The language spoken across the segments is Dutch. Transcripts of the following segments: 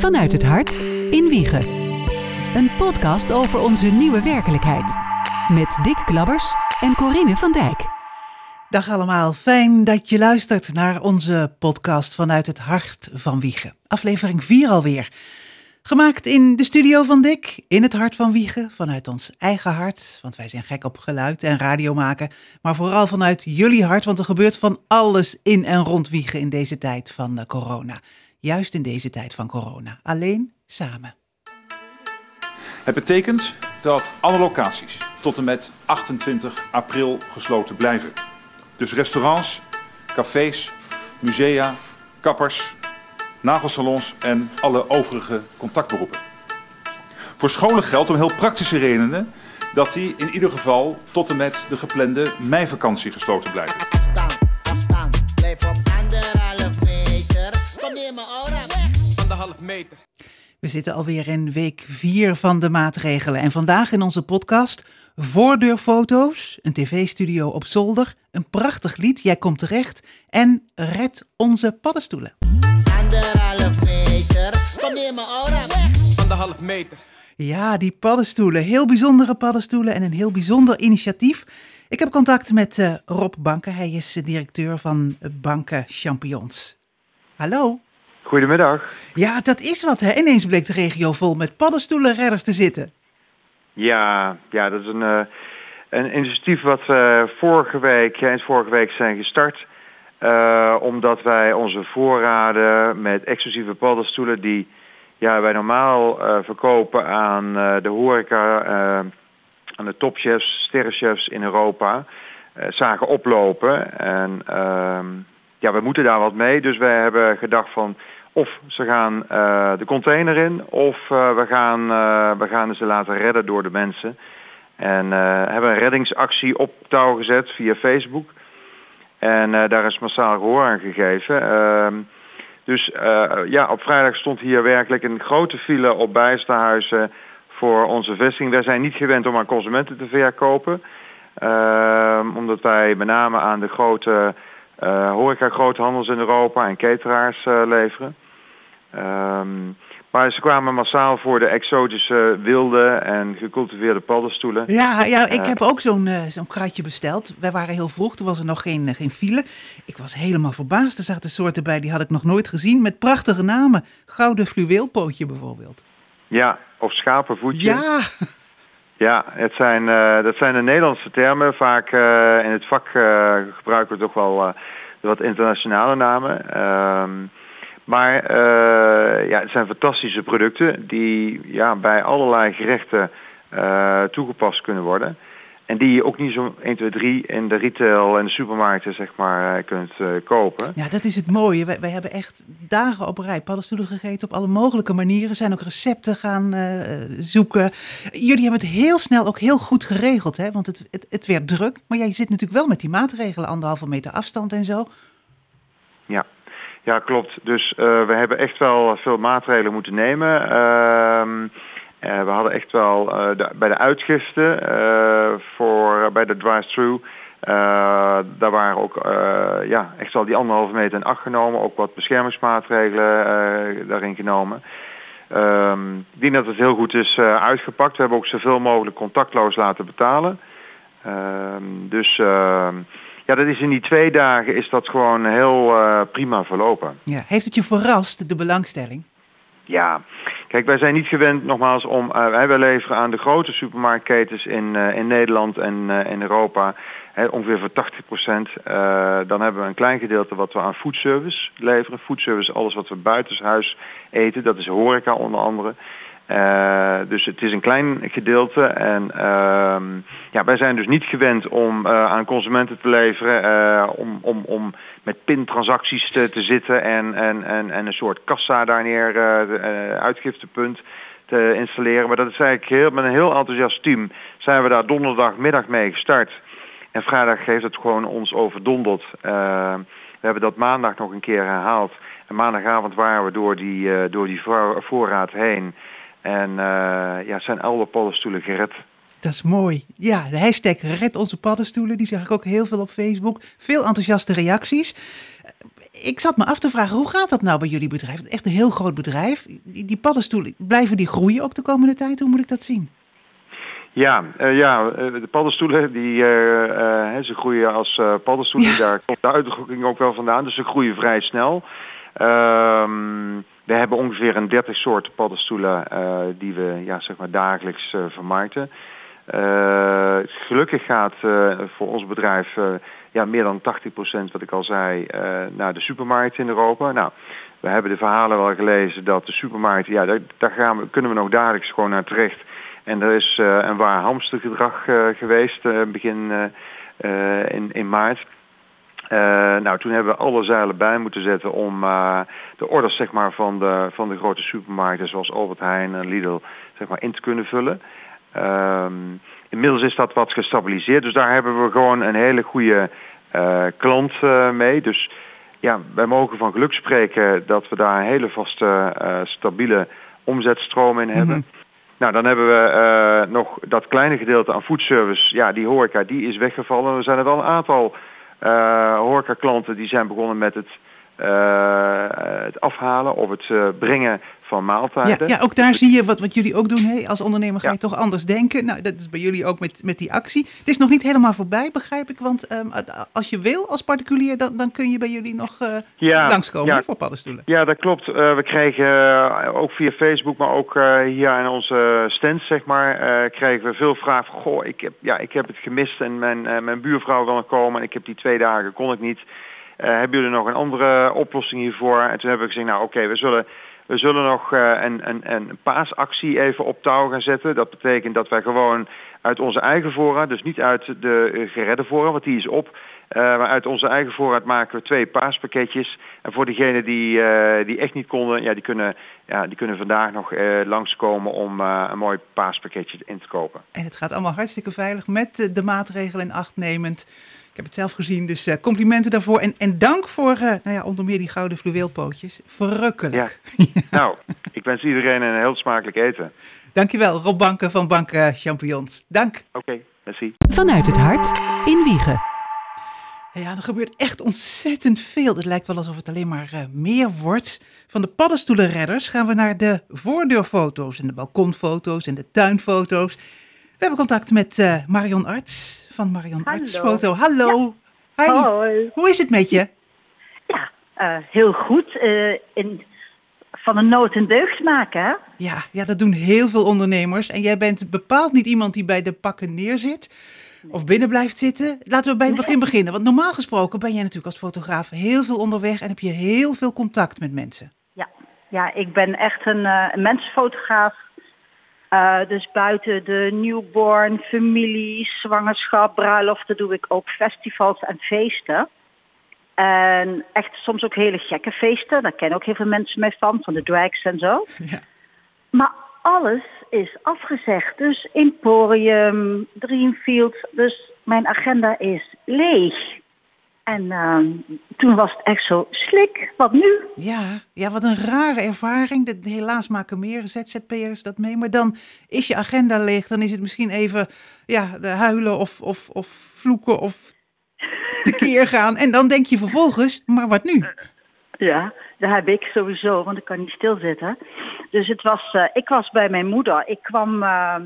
Vanuit het hart in Wiegen. Een podcast over onze nieuwe werkelijkheid. Met Dick Klabbers en Corinne van Dijk. Dag allemaal, fijn dat je luistert naar onze podcast Vanuit het hart van Wiegen. Aflevering 4 alweer. Gemaakt in de studio van Dick, in het hart van Wiegen, vanuit ons eigen hart, want wij zijn gek op geluid en radio maken, maar vooral vanuit jullie hart, want er gebeurt van alles in en rond Wiegen in deze tijd van eh, corona. Juist in deze tijd van corona. Alleen samen. Het betekent dat alle locaties tot en met 28 april gesloten blijven. Dus restaurants, cafés, musea, kappers, nagelsalons en alle overige contactberoepen. Voor scholen geldt om heel praktische redenen dat die in ieder geval tot en met de geplande meivakantie gesloten blijven. Blijf op Anderhalf meter. We zitten alweer in week 4 van de maatregelen en vandaag in onze podcast voordeurfoto's, een tv-studio op zolder, een prachtig lied, Jij komt terecht en Red onze paddenstoelen. Anderhalf meter. Kom neer mijn aura weg. Anderhalf meter. Ja, die paddenstoelen. Heel bijzondere paddenstoelen en een heel bijzonder initiatief. Ik heb contact met eh, Rob Banken. Hij is eh, directeur van Banken Champions. Hallo. Goedemiddag. Ja, dat is wat hè. Ineens bleek de regio vol met paddenstoelenredders te zitten. Ja, ja dat is een, eh, een initiatief wat we vorige week, eind vorige week zijn gestart. Eh, omdat wij onze voorraden met exclusieve paddenstoelen die ja, wij normaal eh, verkopen aan eh, de horeca, eh, aan de topchefs, sterrenchefs in Europa, eh, zagen oplopen. En ehm, ja, we moeten daar wat mee. Dus wij hebben gedacht van of ze gaan eh, de container in of eh, we, gaan, eh, we gaan ze laten redden door de mensen. En hebben een reddingsactie op touw gezet via Facebook. En daar is massaal gehoor aan gegeven. Ehm, dus ja, op vrijdag stond hier werkelijk een grote file op bijsterhuizen voor onze vestiging. Wij zijn niet gewend om aan consumenten te verkopen. Ehm, omdat wij met name aan de grote eh horeca groothandels in Europa en cateraars eh, leveren. Ehm, maar ze kwamen massaal voor de exotische wilde en gecultiveerde paddenstoelen. Ja, ja ik Eh. heb ook zo'n zo'n kratje besteld. Wij waren heel vroeg, toen was er nog geen, geen file. Ik was helemaal verbaasd. Er zaten soorten bij, die had ik nog nooit gezien. Met prachtige namen. Gouden fluweelpootje bijvoorbeeld. Ja, of schapenvoetje. Ja, Ja, het zijn, eh, dat zijn de Nederlandse termen. Vaak eh, in het vak eh, gebruiken we toch wel wat internationale namen. Ehm, maar ja, het zijn fantastische producten die ja, bij allerlei gerechten toegepast kunnen worden. En die je ook niet zo 1, 2, 3 in de retail en de supermarkten zeg maar, eh, kunt eh, kopen. ja, dat is het mooie. Wij, wij hebben echt dagen op rij paddenstoelen gegeten op alle mogelijke manieren. Er zijn ook recepten gaan eh, zoeken. Jullie hebben het heel snel ook heel goed geregeld, hè? Want het, het, het werd druk. Maar jij zit natuurlijk wel met die maatregelen, anderhalve meter afstand en zo. Ja, ja klopt. Dus we hebben echt wel veel maatregelen moeten nemen. Ehm, eh, we hadden echt wel eh, de- bij de uitgifte eh, voor, bij de drive-thru. eh, daar waren ook ja, echt wel die anderhalve meter in acht genomen. Ook wat beschermingsmaatregelen daarin genomen. Ehm, ik denk dat het heel goed is uitgepakt. We hebben ook zoveel mogelijk contactloos laten betalen. Ehm, dus ehm, ja, dat is in die twee dagen is dat gewoon heel prima verlopen. Ja. Heeft het je verrast, de belangstelling? Ja, kijk, wij zijn niet gewend nogmaals om, eh, wij leveren aan de grote supermarktketens in, eh, in Nederland en eh, in Europa hè, ongeveer voor 80 procent. dan hebben we een klein gedeelte wat we aan foodservice leveren. Foodservice, alles wat we buitenshuis eten, dat is horeca onder andere. Dus het is een klein gedeelte en ehm, ja, wij zijn dus niet gewend om aan consumenten te leveren, om, om, om met pintransacties te, te zitten en, en, en, en een soort kassa daar neer, eh, eh, uitgiftepunt te installeren. Maar dat is eigenlijk heel, met een heel enthousiast team zijn we daar donderdagmiddag mee gestart. En vrijdag heeft het gewoon ons overdonderd. Eh, we hebben dat maandag nog een keer herhaald. En maandagavond waren we door die, door die voor- voorraad heen. En eh, ja, zijn alle paddenstoelen gered. Dat is mooi. Ja, de hashtag Red Onze Paddenstoelen, die zag ik ook heel veel op Facebook. Veel enthousiaste reacties. ik zat me af te vragen, hoe gaat dat nou bij jullie bedrijf? Echt een heel groot bedrijf. Die, die paddenstoelen, blijven die groeien ook de komende tijd? Hoe moet ik dat zien? Ja, eh, ja eh, de paddenstoelen, die, eh, ze groeien als paddenstoelen. Ja. Daar komt de uitdrukking ook wel vandaan. Dus ze groeien vrij snel. Ehm, we hebben ongeveer een 30 soorten paddenstoelen die we ja, zeg maar dagelijks vermarkten. Eh, gelukkig gaat eh, voor ons bedrijf eh, ja, meer dan 80% wat ik al zei naar de supermarkt in Europa. Nou, we hebben de verhalen wel gelezen dat de supermarkt, ja, daar, daar gaan we, kunnen we nog dagelijks gewoon naar terecht. En er is een waar hamstergedrag geweest begin in, in maart. Nou, toen hebben we alle zeilen bij moeten zetten om de orders zeg maar, van, de, van de grote supermarkten zoals Albert Heijn en Lidl zeg maar, in te kunnen vullen. Ehm, inmiddels is dat wat gestabiliseerd, dus daar hebben we gewoon een hele goede eh, klant eh, mee. Dus ja, wij mogen van geluk spreken dat we daar een hele vaste, eh, stabiele omzetstroom in hebben. Mhm. Nou, dan hebben we nog dat kleine gedeelte aan foodservice. Ja, die horeca, die is weggevallen. Er zijn er wel een aantal eh horeca-klanten die zijn begonnen met het, het afhalen of het brengen van Ja, maaltijden. ja, ook daar zie je wat, wat jullie ook doen. Hè? Als ondernemer ga je Ja. toch anders denken. Nou, dat is bij jullie ook met, met die actie. Het is nog niet helemaal voorbij, begrijp ik. Want ehm, als je wil als particulier, dan, dan kun je bij jullie nog eh, Ja, langskomen ja. voor paddenstoelen. Ja, dat klopt. Eh, we kregen eh, ook via Facebook, maar ook hier in onze stands, zeg maar, kregen we veel vragen van, goh, ik heb, ja, ik heb het gemist en mijn, mijn buurvrouw wil nog komen en ik heb die twee dagen, kon ik niet. Hebben jullie nog een andere oplossing hiervoor? En toen hebben we gezegd, nou oké, we zullen... We zullen nog eh, een, een, een paasactie even op touw gaan zetten. Dat betekent dat wij gewoon uit onze eigen voorraad, dus niet uit de geredde voorraad, want die is op. eh, maar uit onze eigen voorraad maken we twee paaspakketjes. En voor diegenen die, eh, die echt niet konden, ja, die, kunnen, ja, die kunnen vandaag nog eh, langskomen om een mooi paaspakketje in te kopen. En het gaat allemaal hartstikke veilig met de maatregelen in acht nemend. Ik heb het zelf gezien, dus eh, complimenten daarvoor. En, en dank voor eh, nou ja, onder meer die gouden fluweelpootjes. Verrukkelijk. nou, ik wens iedereen een heel smakelijk eten. Dankjewel, Rob Banken van Bank Champignons. Dank. Oké, merci. Vanuit het hart in Wiegen. Ja, er gebeurt echt ontzettend veel. Het lijkt wel alsof het alleen maar eh, meer wordt. Van de paddenstoelenredders gaan we naar de voordeurfoto's en de balkonfoto's en de tuinfoto's. We hebben contact met eh, Marion Arts van Marion Hallo. Arts Foto. Hallo. Hi. Hoi. Hoe is het met je? Ja, eh, heel goed. Eh, in, van een nood een deugd maken, hè? Ja, ja, dat doen heel veel ondernemers. En jij bent bepaald niet iemand die bij de pakken neerzit of binnen blijft zitten. Laten we bij het begin beginnen. Want normaal gesproken ben jij natuurlijk als fotograaf heel veel onderweg en heb je heel veel contact met mensen. Ja, ja ik ben echt een, eh, een Eh, dus buiten de newborn, familie, zwangerschap, bruiloften doe ik ook festivals en feesten. En echt soms ook hele gekke feesten. Daar kennen ook heel veel mensen mee van, van de drags en zo. Ja. Maar alles is afgezegd. Dus Emporium, Dreamfield. Dus mijn agenda is leeg. En ehm, toen was het echt zo slik. Wat nu? Ja, ja, wat een rare ervaring. Helaas maken meer ZZP'ers dat mee. Maar dan is je agenda leeg. Dan is het misschien even ja, huilen of, of, of vloeken of tekeer gaan. En dan denk je vervolgens, maar wat nu? Ja, dat heb ik sowieso, want ik kan niet stilzitten. Dus het was, eh, ik was bij mijn moeder. Ik kwam, eh,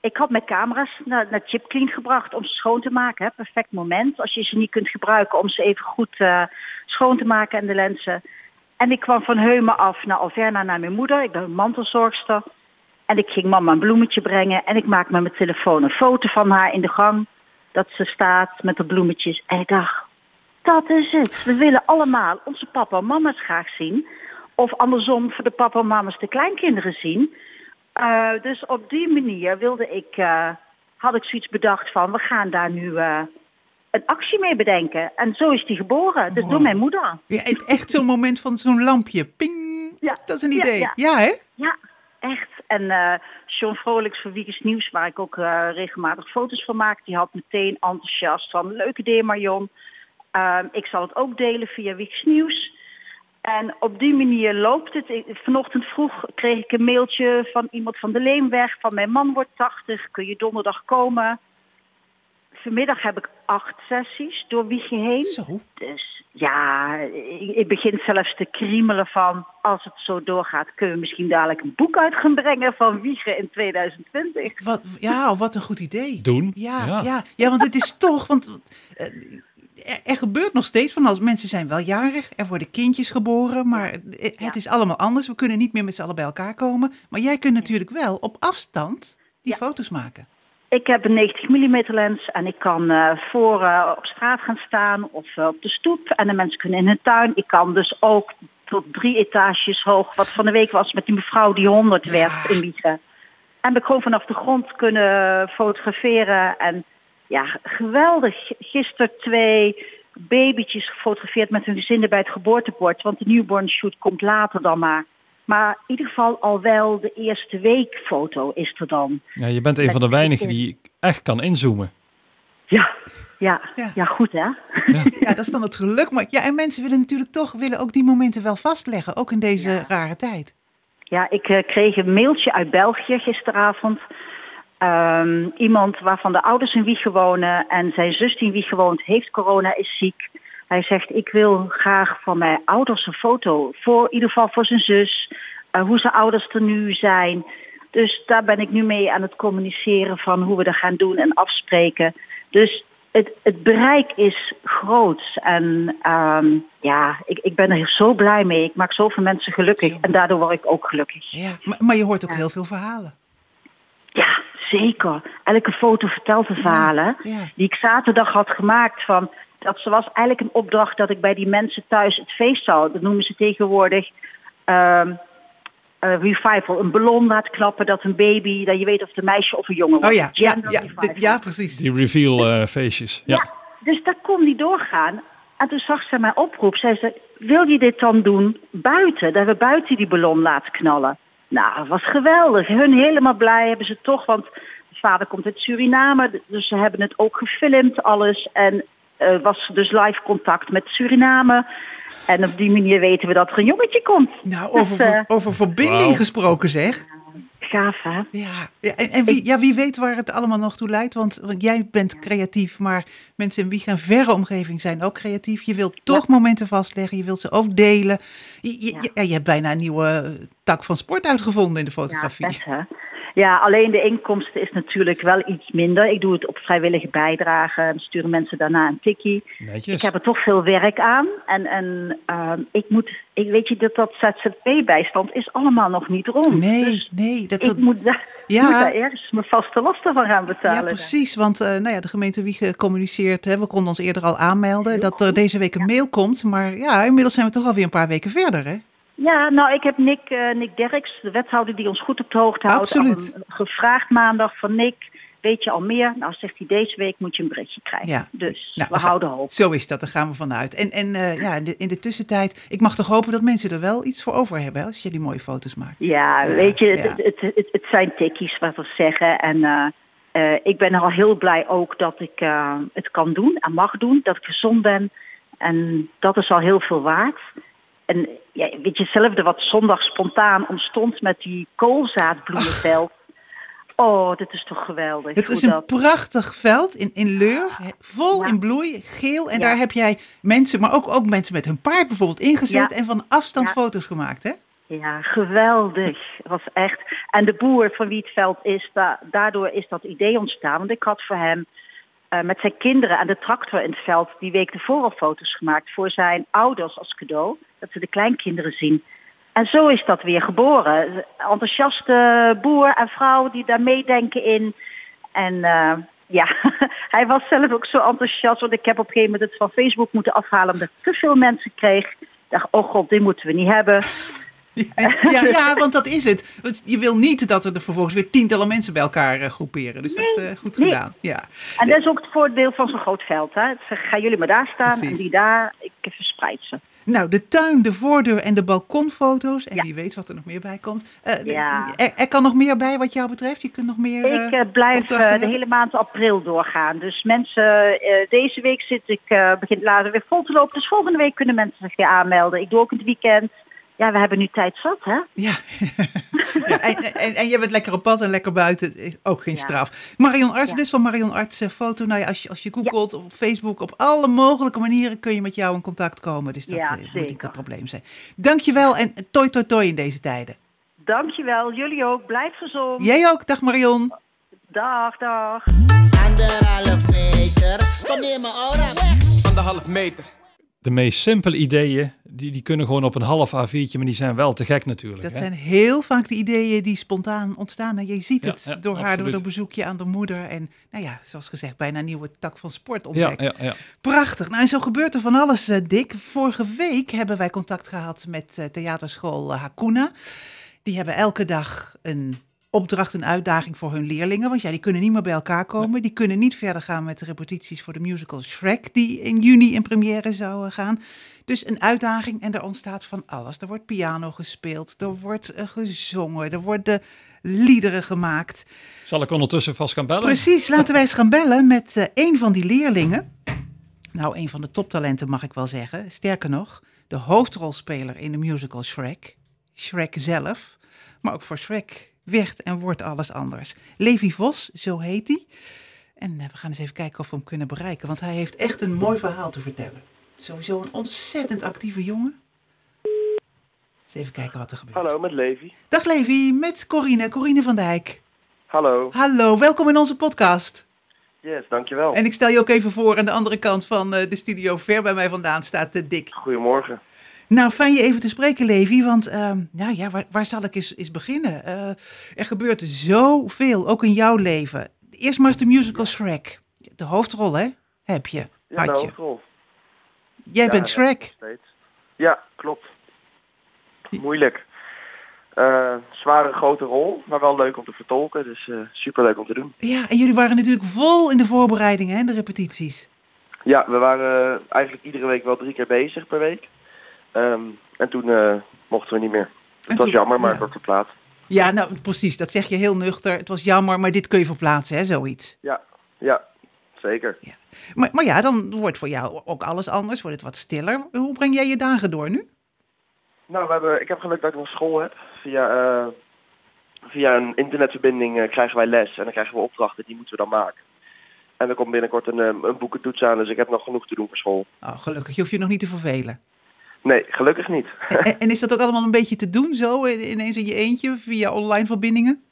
ik had mijn camera's naar, naar Chipclean gebracht om ze schoon te maken. Perfect moment als je ze niet kunt gebruiken om ze even goed eh, schoon te maken en de lenzen. En ik kwam van Heumen af naar Alverna naar mijn moeder. Ik ben mantelzorgster. En ik ging mama een bloemetje brengen en ik maak met mijn telefoon een foto van haar in de gang. Dat ze staat met de bloemetjes. En ik dacht, dat is het. We willen allemaal onze papa en mama's graag zien. Of andersom voor de papa en mama's de kleinkinderen zien. Eh, dus op die manier wilde ik, eh, had ik zoiets bedacht van, we gaan daar nu eh, een actie mee bedenken. En zo is die geboren. Dus Wow. door mijn moeder. Ja, en echt zo'n moment van zo'n lampje. Ping. Ja, Dat is een idee. Ja, ja. hè? Ja, echt. En eh Sean Vrolijks van Wiekes Nieuws, waar ik ook regelmatig foto's van maak, die had meteen enthousiast van leuke idee Marion. Ehm, ik zal het ook delen via Wiekes Nieuws. En op die manier loopt het. Ik- Vanochtend vroeg kreeg ik een mailtje van iemand van de Leemweg. Van mijn man wordt 80, kun je donderdag komen? Vanmiddag heb ik acht sessies door Wiegen heen. Zo. Dus Ja, ik, ik begin zelfs te kriemelen van als het zo doorgaat, kunnen we misschien dadelijk een boek uit gaan brengen van Wiegen in 2020. Wat, ja, wat een goed idee. Doen. Ja, Ja. ja. Ja, want het is toch, want eh, er, er gebeurt nog steeds van als mensen zijn wel jarig, er worden kindjes geboren, maar het Ja. is allemaal anders. We kunnen niet meer met z'n allen bij elkaar komen. Maar jij kunt natuurlijk wel op afstand die Ja. foto's maken. Ik heb een 90 mm lens en ik kan eh, voor eh, op straat gaan staan of eh, op de stoep. En de mensen kunnen in hun tuin. Ik kan dus ook tot drie etages hoog, wat van de week was met die mevrouw die 100 werd in. En we gewoon vanaf de grond kunnen fotograferen. En ja, geweldig. Gisteren twee babytjes gefotografeerd met hun gezinnen bij het geboortebord. Want de newborn shoot komt later dan maar. Maar in ieder geval al wel de eerste week foto is er dan. Ja, je bent een van de weinigen die echt kan inzoomen. Ja, ja, Ja. ja. goed hè? Ja, dat is dan het geluk. Maar ja, en mensen willen natuurlijk toch willen ook die momenten wel vastleggen, ook in deze rare tijd. Ja, ik eh, kreeg een mailtje uit België gisteravond. Ehm, iemand waarvan de ouders in Wiegen wonen en zijn zus die in Wiegen woont heeft corona, is ziek. Hij zegt, ik wil graag van mijn ouders een foto, voor, in ieder geval voor zijn zus, eh, hoe zijn ouders er nu zijn. Dus daar ben ik nu mee aan het communiceren van hoe we dat gaan doen en afspreken. Dus het, het bereik is groot en ehm, ja, ik, ik ben er zo blij mee. Ik maak zoveel mensen gelukkig en daardoor word ik ook gelukkig. Ja, maar, maar je hoort ook Ja. heel veel verhalen. Ja, zeker. Elke foto vertelt een verhalen. ja. Die ik zaterdag had gemaakt van... Dat ze was eigenlijk een opdracht dat ik bij die mensen thuis het feest zou. Dat noemen ze tegenwoordig ehm, eh, revival. Een ballon laat knappen dat een baby, dat je weet of het een meisje of een jongen Oh wordt. ja, ja, ja, dit- ja precies. Die reveal eh, feestjes. Ja. Ja, dus daar kon die doorgaan. En toen zag ze mijn oproep. Zij zei, wil je dit dan doen buiten? Dat we buiten die ballon laten knallen. Nou, dat was geweldig. Hun helemaal blij hebben ze toch. Want de vader komt uit Suriname. Dus ze hebben het ook gefilmd, alles. En eh, was dus live contact met Suriname. En op die manier weten we dat er een jongetje komt. Nou, Dus, over, eh, over verbinding gesproken zeg. Gaaf, hè? Ja, ja en, en wie, ja, wie weet waar het allemaal nog toe leidt. Want, want jij bent creatief, maar mensen in Wiegen en verre omgeving zijn ook creatief. Je wilt toch momenten vastleggen, je wilt ze ook delen. Je, je, Ja. ja, je hebt bijna een nieuwe tak van sport uitgevonden in de Ja, fotografie. hè? Ja, alleen de inkomsten is natuurlijk wel iets minder. Ik doe het op vrijwillige bijdrage en sturen mensen daarna een tikkie. Netjes. Ik heb er toch veel werk aan. En, en ehm, ik moet, ik weet je dat dat ZZP-bijstand is allemaal nog niet rond. Nee, Dus nee. Dat, ik moet, daar, Ja. moet daar ergens mijn vaste lasten van gaan betalen. ja, precies. Want eh, nou ja, de gemeente Wiegen communiceert, hè, we konden ons eerder al aanmelden, dat er deze week een mail komt. Maar ja, inmiddels zijn we toch alweer een paar weken verder, hè? Ja, nou, ik heb Nick, eh, Nick Derks, de wethouder die ons goed op de hoogte houdt, Absoluut. een- gevraagd maandag van Nick, weet je al meer? Nou, zegt hij, deze week moet je een berichtje krijgen. Ja. Dus Nou, we gaan- houden hoop. Zo is dat, daar gaan we vanuit. En, en eh, ja, in de, in de tussentijd, ik mag toch hopen dat mensen er wel iets voor over hebben hè, als je die mooie foto's maakt. Ja, Ja, weet je, het, ja. het, het, het, het zijn tikkies wat we zeggen. En eh, ik ben al heel blij ook dat ik eh, het kan doen en mag doen. Dat ik gezond ben. En dat is al heel veel waard. En ja, weet je, hetzelfde wat zondag spontaan ontstond met die koolzaadbloemenveld. Oh, dit is toch geweldig. Het is een dat- prachtig veld in, in Leur, vol Ja. in bloei, geel. En Ja. daar heb jij mensen, maar ook, ook mensen met hun paard bijvoorbeeld ingezet Ja. en van afstand foto's gemaakt, hè? Ja, geweldig. Was echt. En de boer van wie het veld is, da- daardoor is dat idee ontstaan. Want ik had voor hem eh, met zijn kinderen aan de tractor in het veld die week al foto's gemaakt voor zijn ouders als cadeau. Dat ze de kleinkinderen zien. En zo is dat weer geboren. Enthousiaste boer en vrouw die daar meedenken in. En eh, ja, hij was zelf ook zo enthousiast. Want ik heb op een gegeven moment het van Facebook moeten afhalen omdat ik te veel mensen kreeg. Ik dacht, oh god, dit moeten we niet hebben. Ja, ja, want dat is het. Want je wil niet dat er vervolgens weer tientallen mensen bij elkaar eh, groeperen. Dus dat eh goed nee. gedaan. Ja. En dat is ook het voordeel van zo'n groot veld. Hè? Gaan jullie maar daar staan Precies. en die daar, ik verspreid ze. Nou, de tuin, de voordeur en de balkonfoto's. En Ja. wie weet wat er nog meer bij komt. Eh, Ja. er, er kan nog meer bij wat jou betreft. Je kunt nog meer. Ik eh, eh, blijf de hele maand april doorgaan. Dus mensen, deze week zit ik, begint later weer vol te lopen. Dus volgende week kunnen mensen zich weer aanmelden. Ik doe ook in het weekend. Ja, we hebben nu tijd zat, hè? Ja. en, en, en je bent lekker op pad en lekker buiten. is Ook geen Ja. straf. Marion Arts, Ja. dus van Marion Arts eh, foto. Nou ja, als je, als je googelt op Facebook, op alle mogelijke manieren kun je met jou in contact komen. Dus dat Ja, eh, moet niet het probleem zijn. Dankjewel en toi toi toi in deze tijden. Dankjewel, jullie ook. Blijf gezond. Jij ook. Dag Marion. Dag, dag. Anderhalf meter. Kom neer mijn aura weg. Anderhalf meter. De meest simpele ideeën, die, die kunnen gewoon op een half A4'tje, maar die zijn wel te gek natuurlijk. Dat hè? zijn heel vaak de ideeën die spontaan ontstaan. En je ziet het ja, door haar, door een bezoekje aan de moeder. En nou ja, zoals gezegd, bijna een nieuwe tak van sport ontdekt. ja, ja. Prachtig. Nou, en zo gebeurt er van alles, eh, Dick. Vorige week hebben wij contact gehad met eh, theaterschool Hakuna. Die hebben elke dag een opdracht, een uitdaging voor hun leerlingen. Want ja, die kunnen niet meer bij elkaar komen. Die kunnen niet verder gaan met de repetities voor de musical Shrek, die in juni in première zou eh, gaan. Dus een uitdaging en er ontstaat van alles. Er wordt piano gespeeld, er wordt eh, gezongen, er worden liederen gemaakt. Zal ik ondertussen vast gaan bellen? Precies, laten wij eens gaan bellen met eh, een van die leerlingen. Nou, een van de toptalenten mag ik wel zeggen. Sterker nog, de hoofdrolspeler in de musical Shrek. Shrek zelf. Maar ook voor Shrek werd en wordt alles anders. Levi Vos, zo heet hij. En eh, we gaan eens even kijken of we hem kunnen bereiken. Want hij heeft echt een mooi verhaal te vertellen. Sowieso een ontzettend actieve jongen. Eens even kijken wat er gebeurt. Hallo, met Levi. Dag Levi, met Corine, Corine van Dijk. Hallo. Hallo, welkom in onze podcast. Yes, dankjewel. En ik stel je ook even voor, aan de andere kant van eh, de studio, ver bij mij vandaan, staat Dick. Goedemorgen. Nou, fijn je even te spreken, Levi, want ehm, nou ja, waar, waar zal ik eens, eens beginnen? Eh, er gebeurt zoveel, ook in jouw leven. Eerst maar eens de musical Shrek. De hoofdrol, hè? Heb je, Ja, je. hoofdrol. Jij Ja, bent Shrek. Ja, klopt. Moeilijk. Eh, zware, grote rol, maar wel leuk om te vertolken. Dus eh superleuk om te doen. Ja, en jullie waren natuurlijk vol in de voorbereidingen, hè, de repetities. Ja, we waren eigenlijk iedere week wel drie keer bezig per week. Ehm, en toen eh, mochten we niet meer. Het was toen- jammer, maar ja. het wordt verplaatst. Ja, nou precies, dat zeg je heel nuchter. Het was jammer, maar dit kun je verplaatsen, hè, zoiets. Ja, ja, zeker. Maar, maar ja, dan wordt voor jou ook alles anders, wordt het wat stiller. Hoe breng jij je dagen door nu? Nou, we hebben, ik heb geluk dat ik nog school heb. Via, eh, via een internetverbinding eh, krijgen wij les en dan krijgen we opdrachten, die moeten we dan maken. En er komt binnenkort een, een boekentoets aan, dus ik heb nog genoeg te doen voor school. Oh, gelukkig, je hoeft je nog niet te vervelen. Nee, gelukkig niet. En, en is dat ook allemaal een beetje te doen zo, ineens in je eentje, via online verbindingen?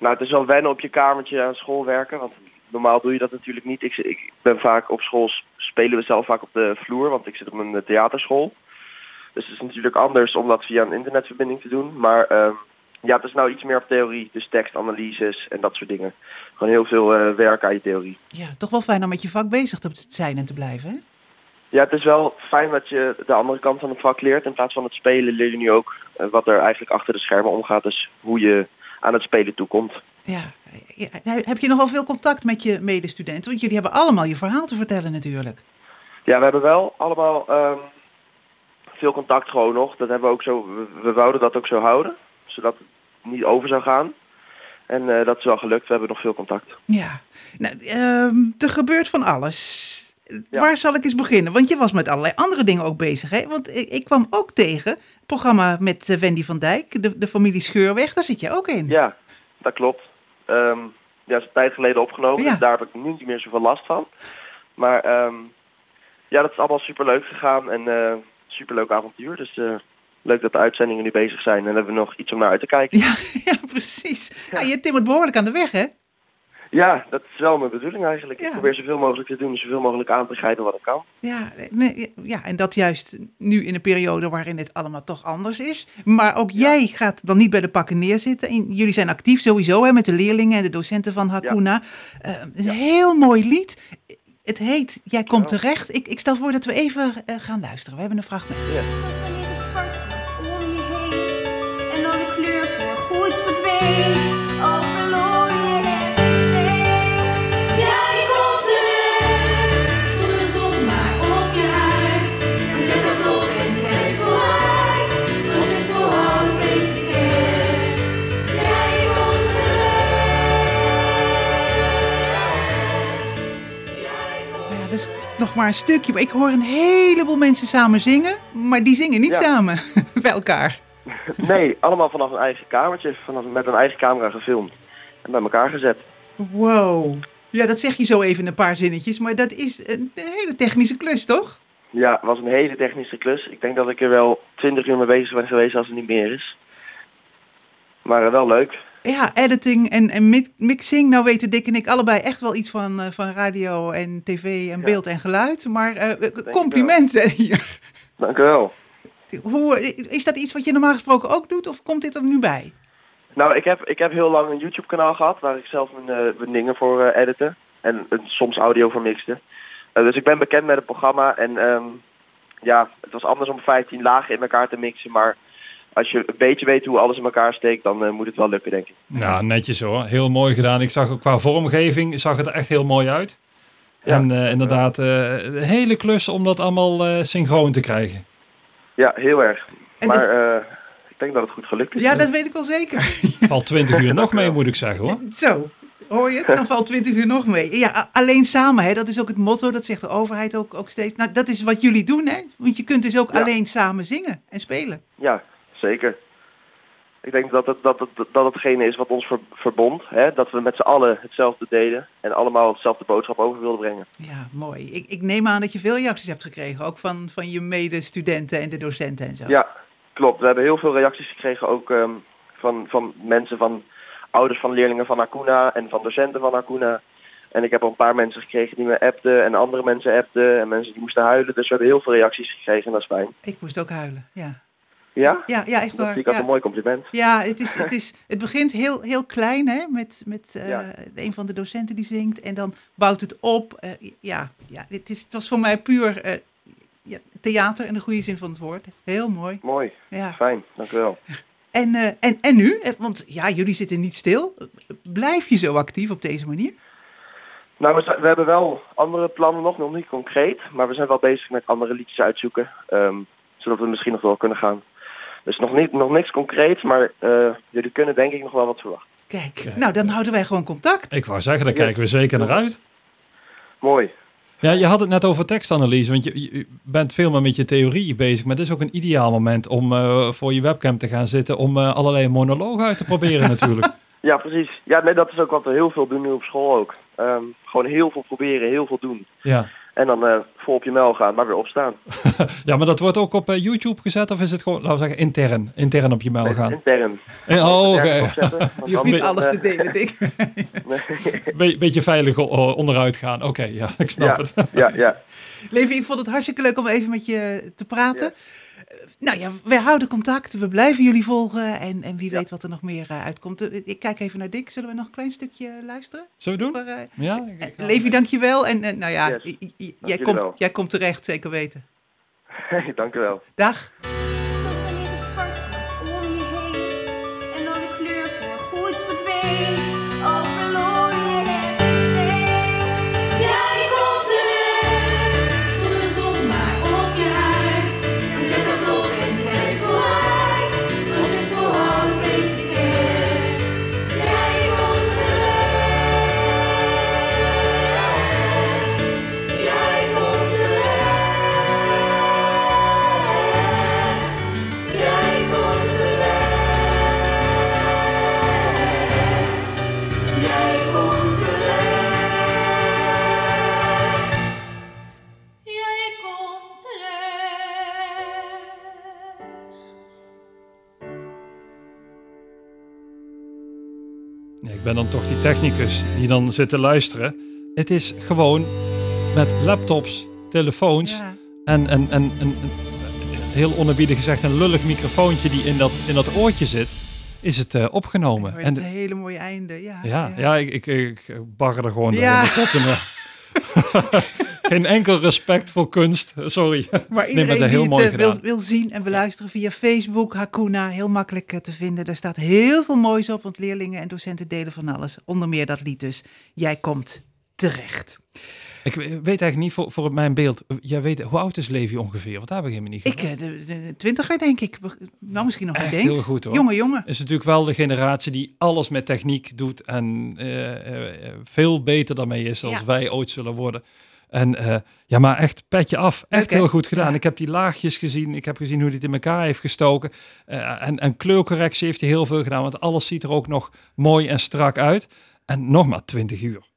nou, het is wel wennen op je kamertje aan school werken, want normaal doe je dat natuurlijk niet. Ik, ik ben vaak op school, spelen we zelf vaak op de vloer, want ik zit op een eh, theaterschool. Dus het is natuurlijk anders om dat via een internetverbinding te doen. Maar ehm, ja, het is nou iets meer op theorie, dus tekstanalyses en dat soort dingen. Gewoon heel veel eh werk aan je theorie. Ja, toch wel fijn om met je vak bezig te zijn en te blijven, hè? Ja, het is wel fijn dat je de andere kant van het vak leert. In plaats van het spelen leer je nu ook eh, wat er eigenlijk achter de schermen omgaat. Dus hoe je aan het spelen toekomt. Ja. ja. Nou, Heb je nog wel veel contact met je medestudenten? Want jullie hebben allemaal je verhaal te vertellen natuurlijk. Ja, we hebben wel allemaal ehm, veel contact gewoon nog. Dat hebben we ook zo. We, we wouden dat ook zo houden. Zodat het niet over zou gaan. En eh, dat is wel gelukt. We hebben nog veel contact. Ja. Nou, ehm, er gebeurt van alles. Ja. Waar zal ik eens beginnen? Want je was met allerlei andere dingen ook bezig, hè? Want ik, ik kwam ook tegen, het programma met eh, Wendy van Dijk, de, de familie Scheurweg, daar zit je ook in. Ja, dat klopt. Ehm, ja, is een tijd geleden opgenomen, Ja. dus daar heb ik nu niet meer zoveel last van. Maar ehm, ja, dat is allemaal superleuk gegaan en eh superleuk avontuur. Dus eh, leuk dat de uitzendingen nu bezig zijn en hebben we nog iets om naar uit te kijken. Ja, ja precies. Ja. je timmert behoorlijk aan de weg, hè? Ja, dat is wel mijn bedoeling eigenlijk. Ja. Ik probeer zoveel mogelijk te doen, zoveel mogelijk aan te grijpen wat ik kan. Ja, nee, ja, en dat juist nu in een periode waarin het allemaal toch anders is. Maar ook jij gaat dan niet bij de pakken neerzitten. En jullie zijn actief sowieso hè, met de leerlingen en de docenten van Hakuna. Eh, is een heel mooi lied. Het heet Jij komt terecht. Ik, ik stel voor dat we even eh, gaan luisteren. We hebben een fragment. Nog maar een stukje. Maar ik hoor een heleboel mensen samen zingen. Maar die zingen niet Ja. samen bij elkaar. Nee, allemaal vanaf een eigen kamertje, vanaf, met een eigen camera gefilmd. En bij elkaar gezet. Wow. Ja, dat zeg je zo even in een paar zinnetjes, maar dat is een hele technische klus, toch? Ja, het was een hele technische klus. Ik denk dat ik er wel 20 uur mee bezig ben geweest als het niet meer is. Maar eh, wel leuk. Ja, editing en, en mi- mixing. Nou weten Dick en ik allebei echt wel iets van, eh, van radio en tv en Ja. beeld en geluid. Maar wel. complimenten hier. Dank u wel. Hoe, is dat iets wat je normaal gesproken ook doet of komt dit er nu bij? Nou, ik heb, ik heb heel lang een YouTube kanaal gehad waar ik zelf mijn, eh, mijn dingen voor edite. En soms audio voor mixte. Dus ik ben bekend met het programma en ehm, ja, het was anders om 15 lagen in elkaar te mixen. Maar als je een beetje weet hoe alles in elkaar steekt, dan eh, moet het wel lukken, denk ik. Nou, netjes hoor. Heel mooi gedaan. Ik zag ook qua vormgeving zag het er echt heel mooi uit. Ja, en eh, inderdaad, eh, een hele klus om dat allemaal eh, synchroon te krijgen. Ja, heel erg. En maar eh, ik denk dat het goed gelukt is. Ja, dat weet ik wel zeker. Valt 20 uur nog mee, moet ik zeggen hoor. Zo, hoor je het? Dan valt 20 uur nog mee. Ja, alleen samen, hè? dat is ook het motto, dat zegt de overheid ook, ook steeds. Nou, dat is wat jullie doen, hè? Want je kunt dus ook Ja. alleen samen zingen en spelen. Ja, zeker. Ik denk dat het, dat het, dat hetgene is wat ons ver- verbond. Hè? Dat we met z'n allen hetzelfde deden en allemaal hetzelfde boodschap over wilden brengen. Ja, mooi. Ik, ik neem aan dat je veel reacties hebt gekregen, ook van, van je medestudenten en de docenten en zo. Ja, klopt. We hebben heel veel reacties gekregen ook ehm, van, van mensen, van ouders van leerlingen van Acuna en van docenten van Acuna. En ik heb al een paar mensen gekregen die me appten en andere mensen appten en mensen die moesten huilen. Dus we hebben heel veel reacties gekregen en dat is fijn. Ik moest ook huilen, ja. Ja? Ja, ja echt Dat waar. zie ik ja. een mooi compliment. Ja, het, is, het, is, het begint heel, heel klein, hè, met, met eh, Ja. een van de docenten die zingt. En dan bouwt het op. Eh, ja, ja het, is, het was voor mij puur eh, ja, theater in de goede zin van het woord. Heel mooi. Mooi, Ja. fijn, dank u wel. En, en, en nu? Want ja, jullie zitten niet stil. Blijf je zo actief op deze manier? Nou, we, we hebben wel andere plannen nog, nog niet concreet. Maar we zijn wel bezig met andere liedjes uitzoeken. ehm, zodat we misschien nog door kunnen gaan. Dus nog, niet, nog niks concreets, maar eh, jullie kunnen denk ik nog wel wat verwachten. Kijk, Kijk. nou dan houden wij gewoon contact. Ik wou zeggen, daar Ja. kijken we zeker naar uit. Mooi. Ja, je had het net over tekstanalyse, want je, je bent veel meer met je theorie bezig. Maar dit is ook een ideaal moment om eh, voor je webcam te gaan zitten om eh, allerlei monologen uit te proberen natuurlijk. Ja, precies. Ja, nee, dat is ook wat we heel veel doen nu op school ook. Ehm, gewoon heel veel proberen, heel veel doen. Ja. En dan eh, vol op je mel gaan, maar weer opstaan. ja, maar dat wordt ook op eh, YouTube gezet of is het gewoon, laten we zeggen, intern? Intern op je mail gaan? Intern. Eh, oh, oké. Je hoeft niet alles te eh, delen. Be- beetje veilig onderuit gaan. Oké, ja, ik snap ja, het. ja, ja. Levi, ik vond het hartstikke leuk om even met je te praten. Nou ja, wij houden contact. We blijven jullie volgen. En, en wie Ja. weet wat er nog meer uitkomt. Ik kijk even naar Dick. Zullen we nog een klein stukje luisteren? Zullen we doen? Maar, Ja? ik- ik Levi, dankjewel. En nou ja, Yes. jij, komt, wel. jij komt terecht, zeker weten. Dank u wel. Dag. Ben dan toch die technicus die dan zit te luisteren. Het is gewoon met laptops, telefoons Ja. en, en, en, en, en- heel onerbiedig gezegd een lullig microfoontje die in dat, in dat oortje zit, is het eh, opgenomen. Maar En het een hele mooie einde. Ja, ja, ja. ik, ik, ik bagger er gewoon Ja. klopt inderdaad. Geen enkel respect voor kunst, sorry. Maar Nee, maar iedereen dat heel die mooi het eh, wil, wil zien en beluisteren via Facebook, Hakuna, heel makkelijk eh, te vinden. Daar staat heel veel moois op, want leerlingen en docenten delen van alles. Onder meer dat lied dus. Jij komt terecht. Ik weet eigenlijk niet voor, voor mijn beeld. Jij weet, hoe oud is Levi ongeveer? Want daar heb ik helemaal niet Ik, eh, de, de twintiger denk ik. Nou, misschien nog Echt eens. heel goed, hoor. Jonge, jongen. is natuurlijk wel de generatie die alles met techniek doet en veel beter daarmee is dan Ja. wij ooit zullen worden. En eh, ja, maar echt petje af. Echt heel goed gedaan. Ik heb die laagjes gezien. Ik heb gezien hoe hij het in elkaar heeft gestoken. Eh, en, en kleurcorrectie heeft hij heel veel gedaan. Want alles ziet er ook nog mooi en strak uit. En nog maar 20 uur.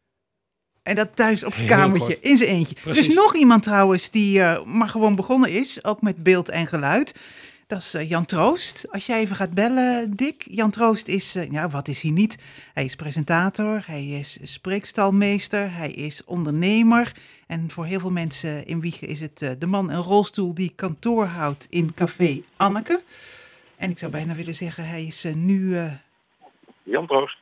En dat thuis op het kamertje, in zijn eentje. Er is Precies. nog iemand trouwens die eh, maar gewoon begonnen is, ook met beeld en geluid. Dat is Jan Troost. Als jij even gaat bellen, Dick. Jan Troost is, ja, wat is hij niet? Hij is presentator, hij is spreekstalmeester, hij is ondernemer. En voor heel veel mensen in Wiegen is het eh, de man in rolstoel die kantoor houdt in Café Anneke. En ik zou bijna willen zeggen, hij is eh, nu... eh, Jan Troost.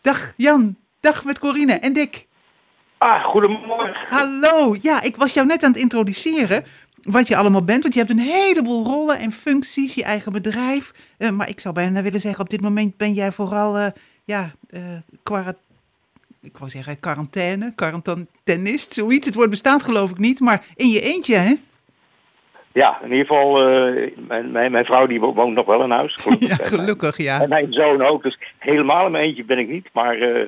Dag Jan, dag met Corine en Dick. Ah, goedemorgen. Hallo, ja, ik was jou net aan het introduceren wat je allemaal bent, want je hebt een heleboel rollen en functies, je eigen bedrijf. Maar ik zou bijna willen zeggen, op dit moment ben jij vooral, ja, kwara- ik wou zeggen quarantaine, quarantainist, zoiets. Het woord bestaat geloof ik niet, maar in je eentje, hè? Ja, in ieder geval, eh, mijn, mijn, mijn vrouw die wo- woont nog wel in huis. Gelukkig. Ja, En, gelukkig, En ja. mijn zoon ook, dus helemaal in mijn eentje ben ik niet. Maar eh,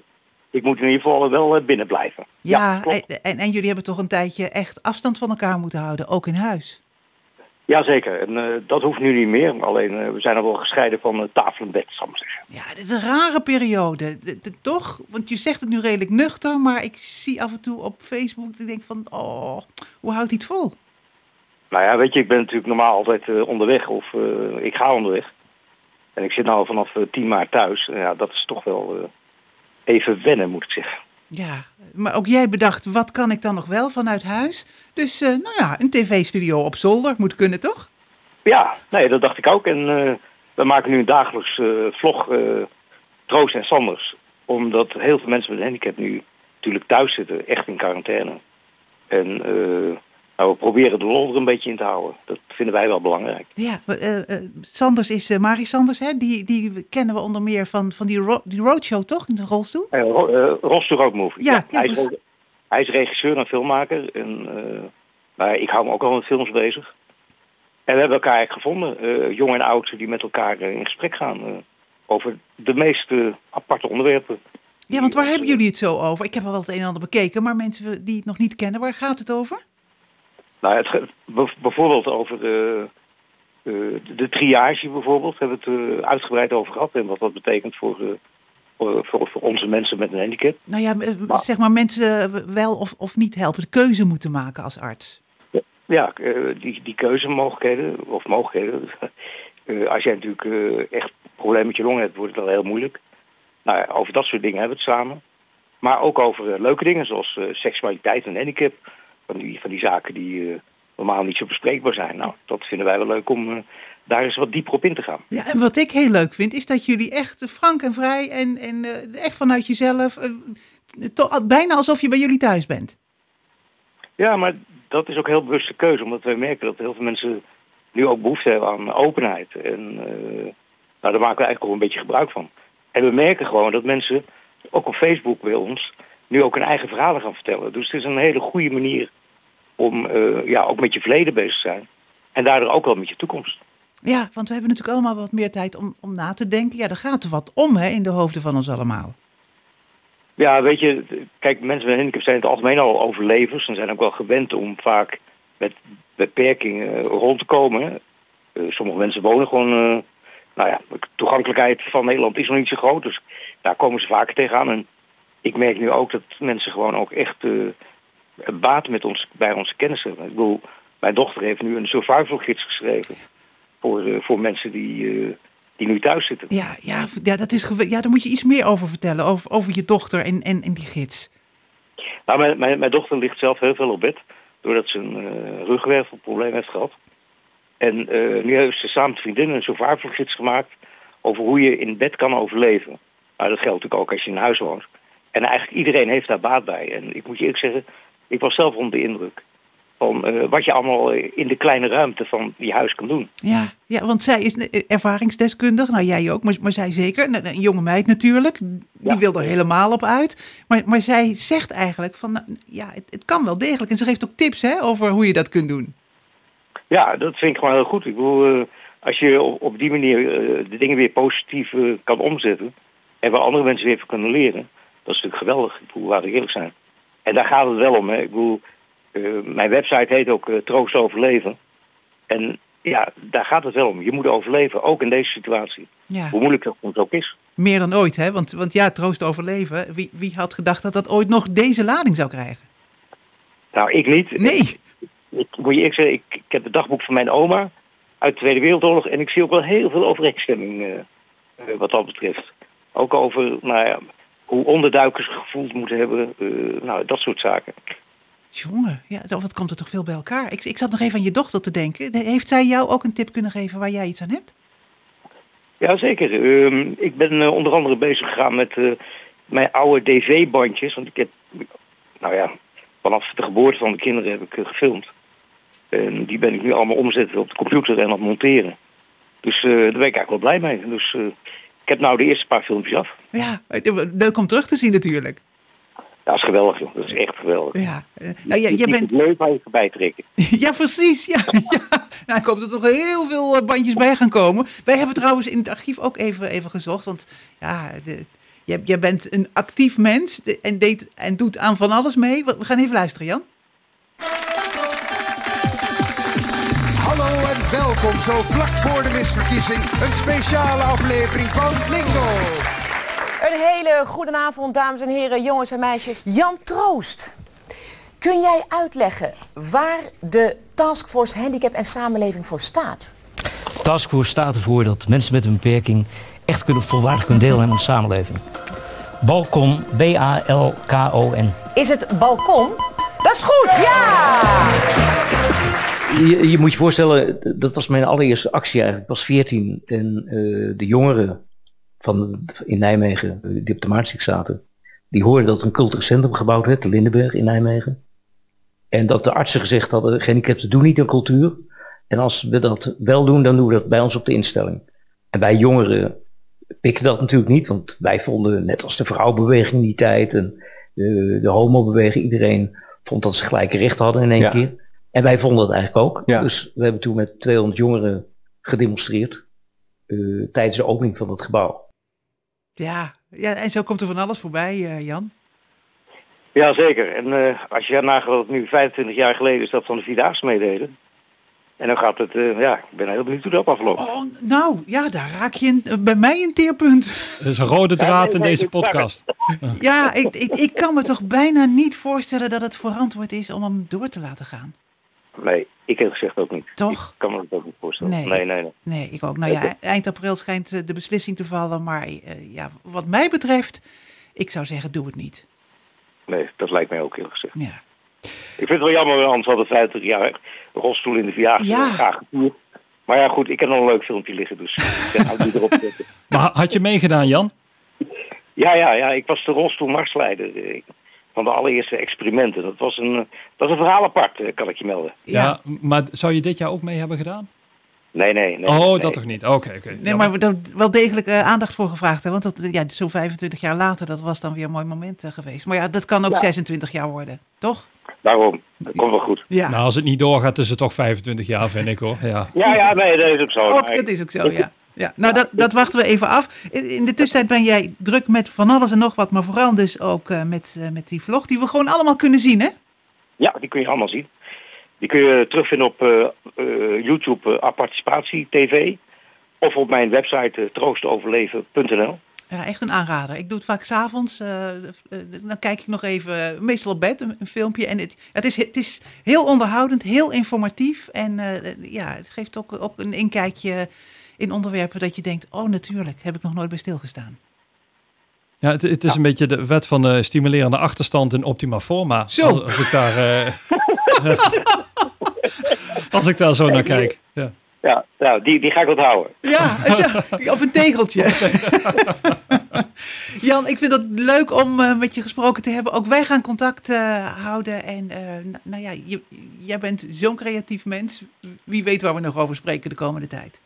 ik moet in ieder geval wel eh, binnen blijven. Ja, klopt. en, en, en jullie hebben toch een tijdje echt afstand van elkaar moeten houden, ook in huis. Jazeker, en eh, dat hoeft nu niet meer. Alleen, eh, we zijn al wel gescheiden van uh, tafel en bed, zeggen. Ja, dit is een rare periode, toch? Want je zegt het nu redelijk nuchter, maar ik zie af en toe op Facebook dat ik denk van, oh, hoe houdt hij het vol? Nou ja, weet je, ik ben natuurlijk normaal altijd eh, onderweg of ik ga onderweg. En ik zit nou vanaf eh, 10 maart thuis. En ja, dat is toch wel even wennen, moet ik zeggen. Ja, maar ook jij bedacht, wat kan ik dan nog wel vanuit huis? Dus, eh, nou ja, een tv-studio op zolder moet kunnen, toch? Ja, nee, dat dacht ik ook. En eh, we maken nu een dagelijks eh, vlog Troost en Sanders. Omdat heel veel mensen met een handicap nu natuurlijk thuis zitten, echt in quarantaine. En nou, we proberen de lol er een beetje in te houden. Dat vinden wij wel belangrijk. Ja, eh, Sanders is uh, Marie Sanders, hè? Die, die kennen we onder meer van, van die, ro die roadshow, toch? In de rolstoel? Uh, ro uh, Road Movie. Ja, ja, hij, is, hij, is, regisseur en filmmaker. En, uh, maar ik hou me ook al met films bezig. En we hebben elkaar eigenlijk gevonden. Uh, jong en oud die met elkaar in gesprek gaan. uh, over de meest aparte onderwerpen. Ja, want waar hebben jullie het zo over? Ik heb al wel het een en ander bekeken, maar mensen die het nog niet kennen, waar gaat het over? Nou, het, bijvoorbeeld over de, de, de triage bijvoorbeeld, hebben we het uh, uitgebreid over gehad. En wat dat betekent voor, uh, voor, voor, onze mensen met een handicap. Nou ja, maar, zeg maar mensen wel of, of niet helpen, de keuze moeten maken als arts. Ja, die, die keuzemogelijkheden, of mogelijkheden. als jij natuurlijk echt problemen met je long hebt, wordt het wel heel moeilijk. Nou, over dat soort dingen hebben we het samen. Maar ook over leuke dingen zoals seksualiteit en handicap van die, van die zaken die uh, normaal niet zo bespreekbaar zijn. Nou, dat vinden wij wel leuk om uh, daar eens wat dieper op in te gaan. Ja, en wat ik heel leuk vind, is dat jullie echt frank en vrij en, en uh, echt vanuit jezelf, bijna alsof je bij jullie thuis bent. Ja, maar dat is ook heel bewuste keuze, omdat wij merken dat heel veel mensen nu ook behoefte hebben aan openheid. En nou, daar maken we eigenlijk ook een beetje gebruik van. En we merken gewoon dat mensen, ook op Facebook bij ons, nu ook hun eigen verhalen gaan vertellen. Dus het is een hele goede manier om uh, ja, ook met je verleden bezig te zijn. En daardoor ook wel met je toekomst. Ja, want we hebben natuurlijk allemaal wat meer tijd om, om na te denken. Ja, er gaat er wat om hè, in de hoofden van ons allemaal. Ja, weet je, kijk, mensen met handicap zijn in het algemeen al overlevers. En zijn ook wel gewend om vaak met beperkingen rond te komen. Uh, sommige mensen wonen gewoon... Uh, nou ja, de toegankelijkheid van Nederland is nog niet zo groot. Dus daar komen ze vaker tegenaan. En ik merk nu ook dat mensen gewoon ook echt uh, baat met ons, bij onze kennis hebben. Ik bedoel, mijn dochter heeft nu een survival gids geschreven voor, uh, voor mensen die, uh, die nu thuis zitten. Ja, ja, ja, dat is ja, daar moet je iets meer over vertellen, over, over je dochter en, en, en die gids. Nou, mijn, mijn, mijn dochter ligt zelf heel veel op bed, doordat ze een ruggenwervelprobleem heeft gehad. En nu heeft ze samen met vriendinnen een survival gids gemaakt over hoe je in bed kan overleven. Maar dat geldt natuurlijk ook als je in huis woont. En eigenlijk iedereen heeft daar baat bij. En ik moet je eerlijk zeggen, ik was zelf onder de indruk van uh, wat je allemaal in de kleine ruimte van die huis kan doen. Ja, ja want zij is ervaringsdeskundig, nou jij ook, maar, maar zij zeker. Een, een jonge meid natuurlijk, die ja. wil er helemaal op uit. Maar, maar zij zegt eigenlijk van, nou, ja, het, het, kan wel degelijk. En ze geeft ook tips hè, over hoe je dat kunt doen. Ja, dat vind ik gewoon heel goed. Ik bedoel, uh, als je op, op die manier uh, de dingen weer positief kan omzetten... en waar andere mensen weer van kunnen leren... Dat is natuurlijk geweldig. Ik bedoel, laten we eerlijk zijn. En daar gaat het wel om. Hè. Ik bedoel, Eh, mijn website heet ook eh, Troost Overleven. En ja, daar gaat het wel om. Je moet overleven, ook in deze situatie. Ja, Hoe moeilijk dat soms ook is. meer dan ooit, hè? Want, want ja, troost overleven. Wie, wie had gedacht dat dat ooit nog deze lading zou krijgen? Nou, ik niet. Nee. Ik, moet je zeggen, ik, ik heb het dagboek van mijn oma uit de Tweede Wereldoorlog en ik zie ook wel heel veel overeenstemming eh, wat dat betreft. Ook over nou ja, hoe onderduikers gevoeld moeten hebben, eh, nou, dat soort zaken. Jongen, ja, of wat komt er toch veel bij elkaar? Ik, ik zat nog even aan je dochter te denken. De- Heeft zij jou ook een tip kunnen geven waar jij iets aan hebt? Ja, zeker. Ehm, ik ben eh, onder andere bezig gegaan met eh, mijn oude DV-bandjes. Want ik heb, nou ja, vanaf de geboorte van de kinderen heb ik gefilmd. En die ben ik nu allemaal omzetten op de computer en aan het monteren. Dus daar ben ik eigenlijk wel blij mee. Dus ik heb nou de eerste paar filmpjes af. Ja, leuk om terug te zien natuurlijk. Ja, dat is geweldig, joh. Dat is echt geweldig. Ja, nou, Je ziet bent... leuk waar je voorbij trekken. Ja, precies. Ja, ja. Nou, ik hoop dat er toch heel veel eh, bandjes bij gaan komen. Wij hebben trouwens in het archief ook even, even gezocht. Want ja, de, jij, jij bent een actief mens en, deed, en doet aan van alles mee. We gaan even luisteren, Jan. Welkom zo vlak voor de misverkiezing. Een speciale aflevering van Lingo. Een hele goede avond, dames en heren, jongens en meisjes. Jan Troost, kun jij uitleggen waar de Taskforce Handicap en Samenleving voor staat? Taskforce staat ervoor dat mensen met een beperking echt kunnen, volwaardig kunnen deelnemen aan de samenleving. Balkon, B-A-L-K-O-N. Is het balkon? Dat is goed, ja! Je, je moet je voorstellen, dat was mijn allereerste actie eigenlijk. Ik was 14 en eh, de jongeren van, in Nijmegen, eh, die op de Maartsik zaten, die hoorden dat er een cultureel centrum gebouwd werd, de Lindenberg in Nijmegen. En dat de artsen gezegd hadden, gehandicapten doen niet aan cultuur. En als we dat wel doen, dan doen we dat bij ons op de instelling. En wij jongeren pikten dat natuurlijk niet, want wij vonden, net als de vrouwenbeweging in die tijd en de, de homobeweging, iedereen vond dat ze gelijke rechten hadden in één Ja. keer. En wij vonden dat eigenlijk ook. Ja. Dus we hebben toen met 200 jongeren gedemonstreerd eh, tijdens de opening van het gebouw. Ja, ja, en zo komt er van alles voorbij, eh, Jan. Ja, zeker. En eh, als je nagaat dat het nu 25 jaar geleden is dat van de Vierdaagse meededen. En dan gaat het, eh, ja, ik ben heel benieuwd hoe dat afloopt. Oh, nou, ja, daar raak je een- bij mij een teerpunt. Er is een rode draad in deze podcast. Ja, ik, ik, ik kan me toch bijna niet voorstellen dat het verantwoord is om hem door te laten gaan. Nee, ik heb gezegd ook niet. Toch? Ik kan me dat ook niet voorstellen. Nee. nee, nee. nee. Nee, ik ook. Nou ja, eind april schijnt eh, de beslissing te vallen. Maar eh, ja, wat mij betreft, ik zou zeggen, doe het niet. Nee, dat lijkt mij ook heel gezegd. Ja. Ik vind het wel jammer, want anders hadden 50 jaar rolstoel in de verjaardag Ja. graag gevoerd. Maar ja, goed, ik heb nog een leuk filmpje liggen, dus ik nou die erop zetten. Maar had je meegedaan, Jan? Ja, ja, ja, ik was de rolstoelmarsleider eh, van de allereerste experimenten. Dat was een, dat is een verhaal apart, eh, kan ik je melden. Ja. maar zou je dit jaar ook mee hebben gedaan? Nee, nee, nee. oh, nee. dat toch niet? Oké, oké. Nee, maar we er wel degelijk eh, aandacht voor gevraagd. Hè? Want dat, ja, zo 25 jaar later, dat was dan weer een mooi moment eh, geweest. Maar ja, dat kan ook Ja. 26 jaar worden, toch? Daarom, dat komt wel goed. Ja. Nou, als het niet doorgaat, is het toch 25 jaar, vind ik hoor. Ja. Ja, ja, nee, dat is ook zo. Nee. dat is ook zo, ja. Ja. Nou, dat, dat wachten we even af. In de tussentijd ben jij druk met van alles en nog wat. Maar vooral dus ook eh, met, eh, met die vlog die we gewoon allemaal kunnen zien, hè? Ja, die kun je allemaal zien. Die kun je terugvinden op eh, YouTube uh, Participatie TV. Of op mijn website troostoverleven.nl. Ja, echt een aanrader. Ik doe het vaak s'avonds. uh, dan kijk ik nog even, meestal op bed, een, een filmpje. En het, het, is, het is heel onderhoudend, heel informatief. En uh, ja, het geeft ook, ook een inkijkje in onderwerpen dat je denkt... oh, natuurlijk, heb ik nog nooit bij stilgestaan. Ja, het, het is ja. een beetje de wet van de stimulerende achterstand in optima forma. Zo. Als, als ik daar, uh, als ik daar zo naar kijk. Ja, ja nou, die, die ga ik onthouden. Ja, of een tegeltje. Jan, ik vind het leuk om uh, met je gesproken te hebben. Ook wij gaan contact uh, houden. En uh, nou ja, je, jij bent zo'n creatief mens. Wie weet waar we nog over spreken de komende tijd.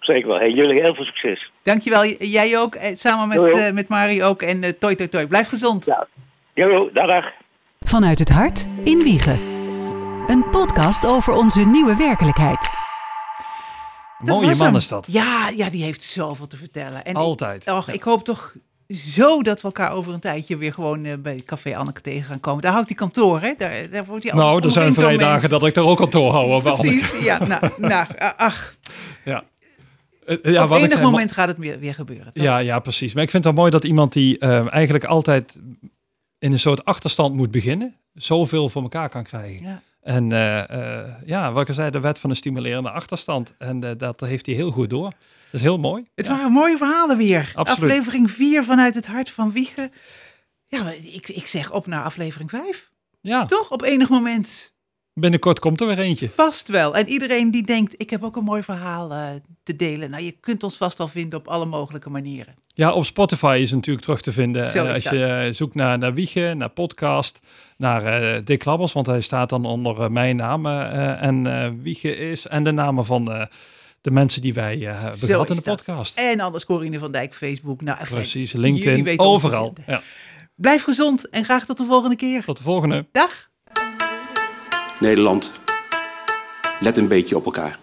Zeker wel. Hey, jullie heel veel succes. Dankjewel. Jij ook. Samen met, uh, met Marie ook. En uh, toi, toi, toi. Blijf gezond. Ja. Jo, dag, dag. Vanuit het hart in Wiegen. Een podcast over onze nieuwe werkelijkheid. Dat Mooie man is dat. Ja, ja, die heeft zoveel te vertellen. En Altijd. Ik, och, ja. ik hoop toch zo dat we elkaar over een tijdje weer gewoon eh, bij Café Anneke tegen gaan komen. Daar houdt hij kantoor, hè? Daar, daar wordt hij Nou, er zijn vrijdagen mensen. dat ik er ook kantoor hou. Precies, ja. Nou, nou ach, Ja. Eh, ja, op enig moment gaat het weer, weer gebeuren. toch? Ja, ja, precies. Maar ik vind het wel mooi dat iemand die eh, eigenlijk altijd in een soort achterstand moet beginnen, zoveel voor elkaar kan krijgen. Ja. En eh, ja, wat ik zei, de wet van een stimulerende achterstand. En dat heeft hij heel goed door. Dat is heel mooi. Het waren mooie verhalen weer. Absoluut. Aflevering 4 vanuit het hart van Wiegen. Ja, ik, ik zeg op naar aflevering 5. Ja. Toch? Op enig moment Binnenkort komt er weer eentje. vast wel. En iedereen die denkt, ik heb ook een mooi verhaal eh, te delen. Nou, je kunt ons vast wel vinden op alle mogelijke manieren. Ja, op Spotify is natuurlijk terug te vinden. Eh, als dat. je eh, zoekt naar, naar Wiegen, naar podcast, naar eh Dick Labbers, want hij staat dan onder mijn naam. en Wiegen is en de namen van de mensen die wij eh hebben Zo gehad in de dat. podcast. En anders Corine van Dijk, Facebook. Nou, Precies, LinkedIn, overal. Ja. Blijf gezond en graag tot de volgende keer. Tot de volgende. Dag. Nederland, let een beetje op elkaar.